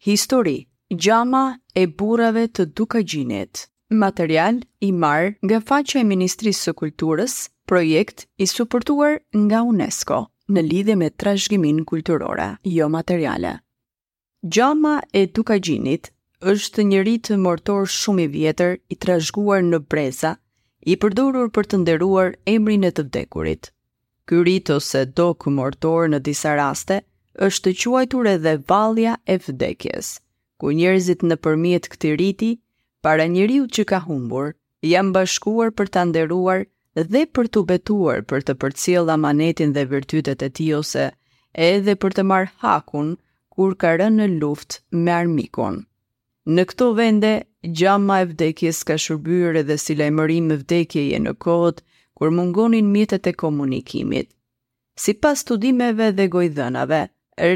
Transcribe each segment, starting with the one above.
Histori Gjama e burrave të Dukagjinit. Material i marrë nga faqja e Ministrisë së Kulturës, projekt i suportuar nga UNESCO në lidhje me trashëgiminë kulturore, jomateriale. Gjama e Dukagjinit është një rit mortor shumë i vjetër i trashëguar në breza, i përdorur për të nderuar emrin e të vdekurit. Ky rit ose doke mortore në disa raste është quajtur edhe vallja e vdekjes, ku njerëzit nëpërmjet këtij riti para njeriut që ka humbur, Janë bashkuar për ta nderuar dhe për t'u betuar për të përcjellë amanetin dhe virtytet e tij ose edhe për të marrë hakun kur ka rënë në luftë me armikun. Në këto vende, gjama e vdekjes ka shërbyer edhe si lajmërim vdekjeje në kohët kur mungonin mjetet e komunikimit. Sipas studimeve dhe gojëdhënave,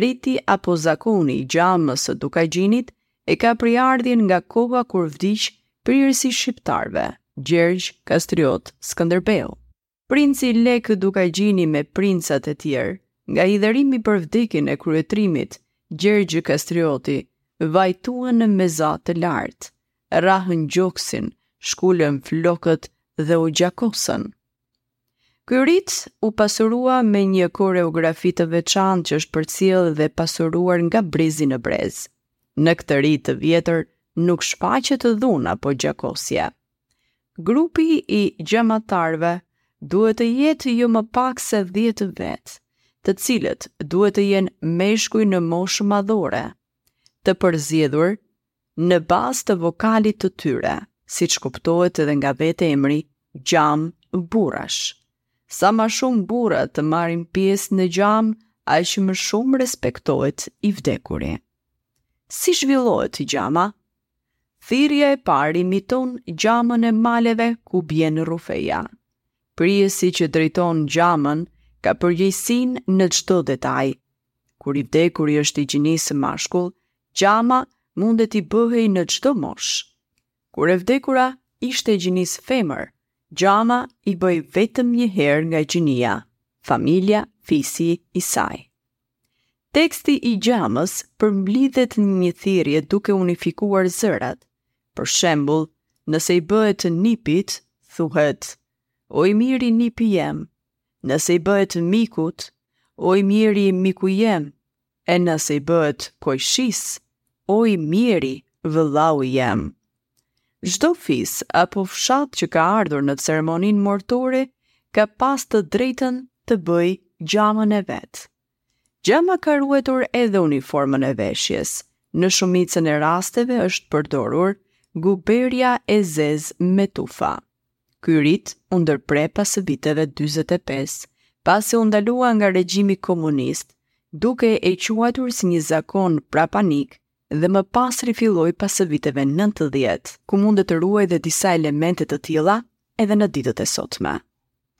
riti apo zakoni i gjamës së Dukagjinit e ka prejardhjen nga koha kur vdiq prijësi i shqiptarëve, Gjergj Kastriot Skënderbeu. Princi Lekë Dukagjini me princat e tjerë, nga hidhërimi për vdekjen e kryetrimit Gjergj Kastrioti, vajtuan me zë të lartë, rrahën gjoksin, shkulën flokët dhe u gjakosën. Ky rit u pasurua me një koreografi të veçantë që është përcjellë dhe pasuruar nga brezi në brez. Në këtë rit të vjetër nuk shfaqet dhunë apo gjakosje. Grupi i gjamatarëve duhet të jetë jo më pak se 10 vetë, të cilët duhet të jenë meshkuj në moshë madhore, të përzgjedhur Në bazë të vokalit të tyre, siç kuptohet edhe nga vetë emri, gjamë burrash. Sa ma shumë burra të marrin pjesë në gjamë, aq më shumë respektohet i vdekuri. Si zhvillohet gjama? Thirrja e parë imiton gjamën e maleve ku bien rrufeja. Prijësi që drejton gjamën ka përgjegjësinë në çdo detaj, Kur i vdekuri është i gjinisë mashkull, gjama mund t'i bëhej në çdo moshë. Kur e vdekura ishte e gjinisë femër, gjama i bëhej vetëm një herë nga gjinia, familja, fisi, i saj. Teksti i gjamës përmblidhet në një thirrje duke unifikuar zërat. Për shembull, nëse i bëhet nipit, thuhet: O i miri nipi jem, Nëse i bëhet mikut, o i mjeri miku jem, e nëse i bëhet kojshis, o i mjeri vëllau jem. Çdo fis apo fshat që ka ardhur në ceremoninë mortore ka pas të drejtën të bëjë gjamën e vet. Gjama ka ruajtur edhe uniformën e veshjes. Në shumicën e rasteve është përdorur guberja e zezë me tufa. Ky rit u ndërpre pas viteve dyzet e pesë, pasi u ndalua nga regjimi komunist, duke e quajtur si një zakon prapanik dhe më pas rifilloi pas viteve nëntëdhjetë, ku mundet të ruajë dhe disa elemente të tilla edhe në ditët e sotme.